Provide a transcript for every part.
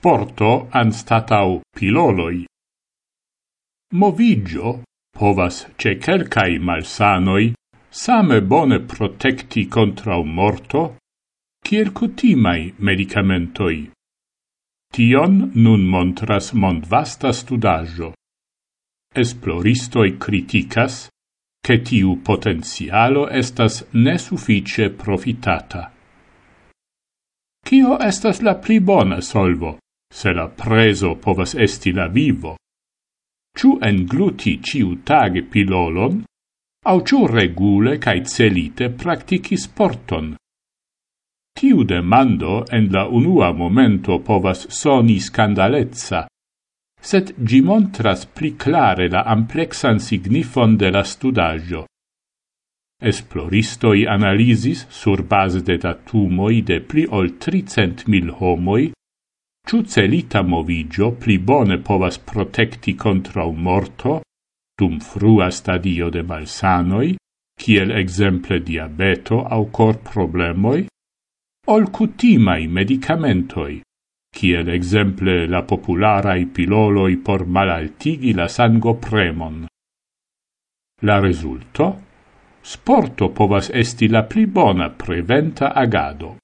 sporto anstatau piloloi. Movigio povas ce quelcae malsanoi same bone protecti contra morto, kiel cutimai medicamentoi. Tion nun montras mondvasta studajo. Esploristoi criticas che tiu potenzialo estas nesuffice profitata. Cio estas la pli bona solvo? se la preso povas esti la vivo. Ciu engluti ciu tage pilolon, au ciu regule cae celite practici sporton. Tiu demando en la unua momento povas soni scandalezza, sed gi montras pli clare la amplexan signifon de la studaggio. Esploristoi analisis sur base de datumoi de pli ol tricent mil homoi Ciu celita movigio pli bone povas protecti contra morto, dum frua stadio de malsanoi, kiel exemple diabeto au cor problemoi, ol cutimai medicamentoi, kiel exemple la popularai piloloi por malaltigi la sango premon. La resulto? Sporto povas esti la pli bona preventa agado.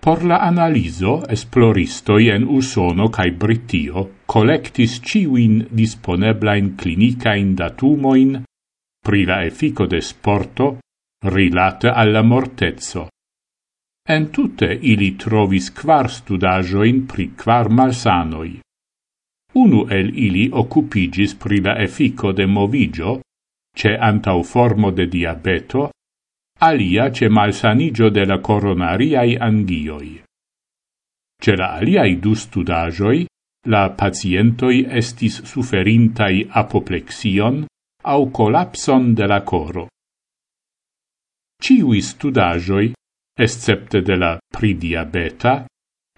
Por la analizo, esploristoi en Usono cae Britio collectis ciuin disponeblain clinicain datumoin pri la effico de sporto rilate alla mortezzo. En tutte ili trovis quar studagioin pri quar malsanoi. Unu el ili occupigis pri la effico de movigio, ce antau formo de diabeto, alia ce malsanigio de la coronariai angioi. Ce la aliai du studagioi, la pacientoi estis suferintai apoplexion au collapson de la coro. Ciui studagioi, excepte de la pridiabeta,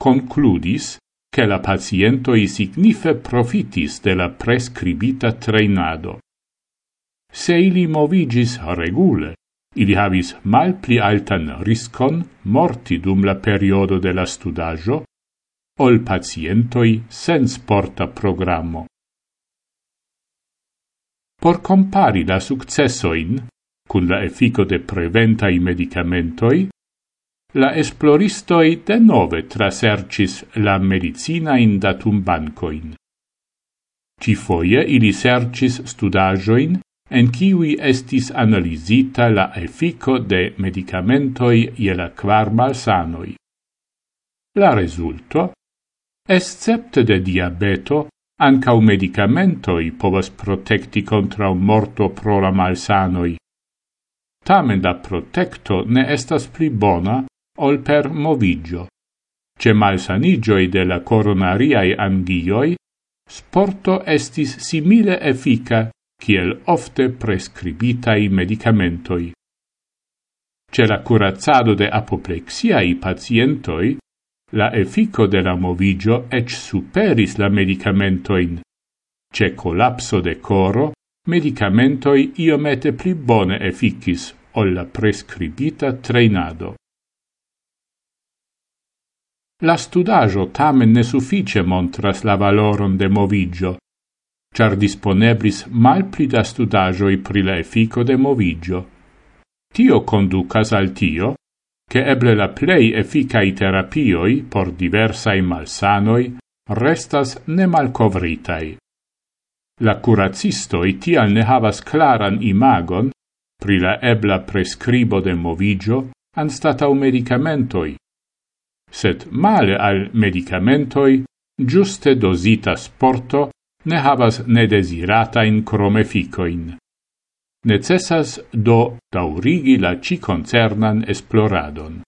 concludis che la pacientoi signife profitis de la prescribita trainado. Se ili movigis regule, Ili havis mal pli altan riscon morti dum la periodo de la studaggio, ol pacientoi sens porta programmo. Por compari la successoin cun la effico de preventai medicamentoi, la esploristoi de nove trasercis la medicina in datum bancoin. Cifoie ili sercis studajoin en kiwi estis analizita la effico de medicamentoi je la quar malsanoi. La resulto, escepte de diabeto, ancau medicamentoi povas protecti contra morto pro la malsanoi. Tamen la protecto ne estas pli bona ol per movigio. Ce malsanigioi de la coronariae angioi, sporto estis simile effica kiel ofte prescribitai medicamentoi. Ce la curazzado de apoplexiai pacientoi, la effico de la movigio ec superis la medicamentoin. Ce collapso de coro, medicamentoi iomete pli bone efficis ol la prescribita treinado. La studajo tamen ne suffice montras la valoron de movigio, char disponeblis malpli da studagioi pri la effico de movigio. Tio conducas al tio, che eble la plei efficai terapioi por diversai malsanoi restas ne malcovritai. La curacistoi tial ne havas claran imagon pri la ebla prescribo de movigio anstatau medicamentoi, sed male al medicamentoi giuste dosita sporto ne havas nedesiratain cromeficoin. Necessas do taurigi la ci concernan esploradon.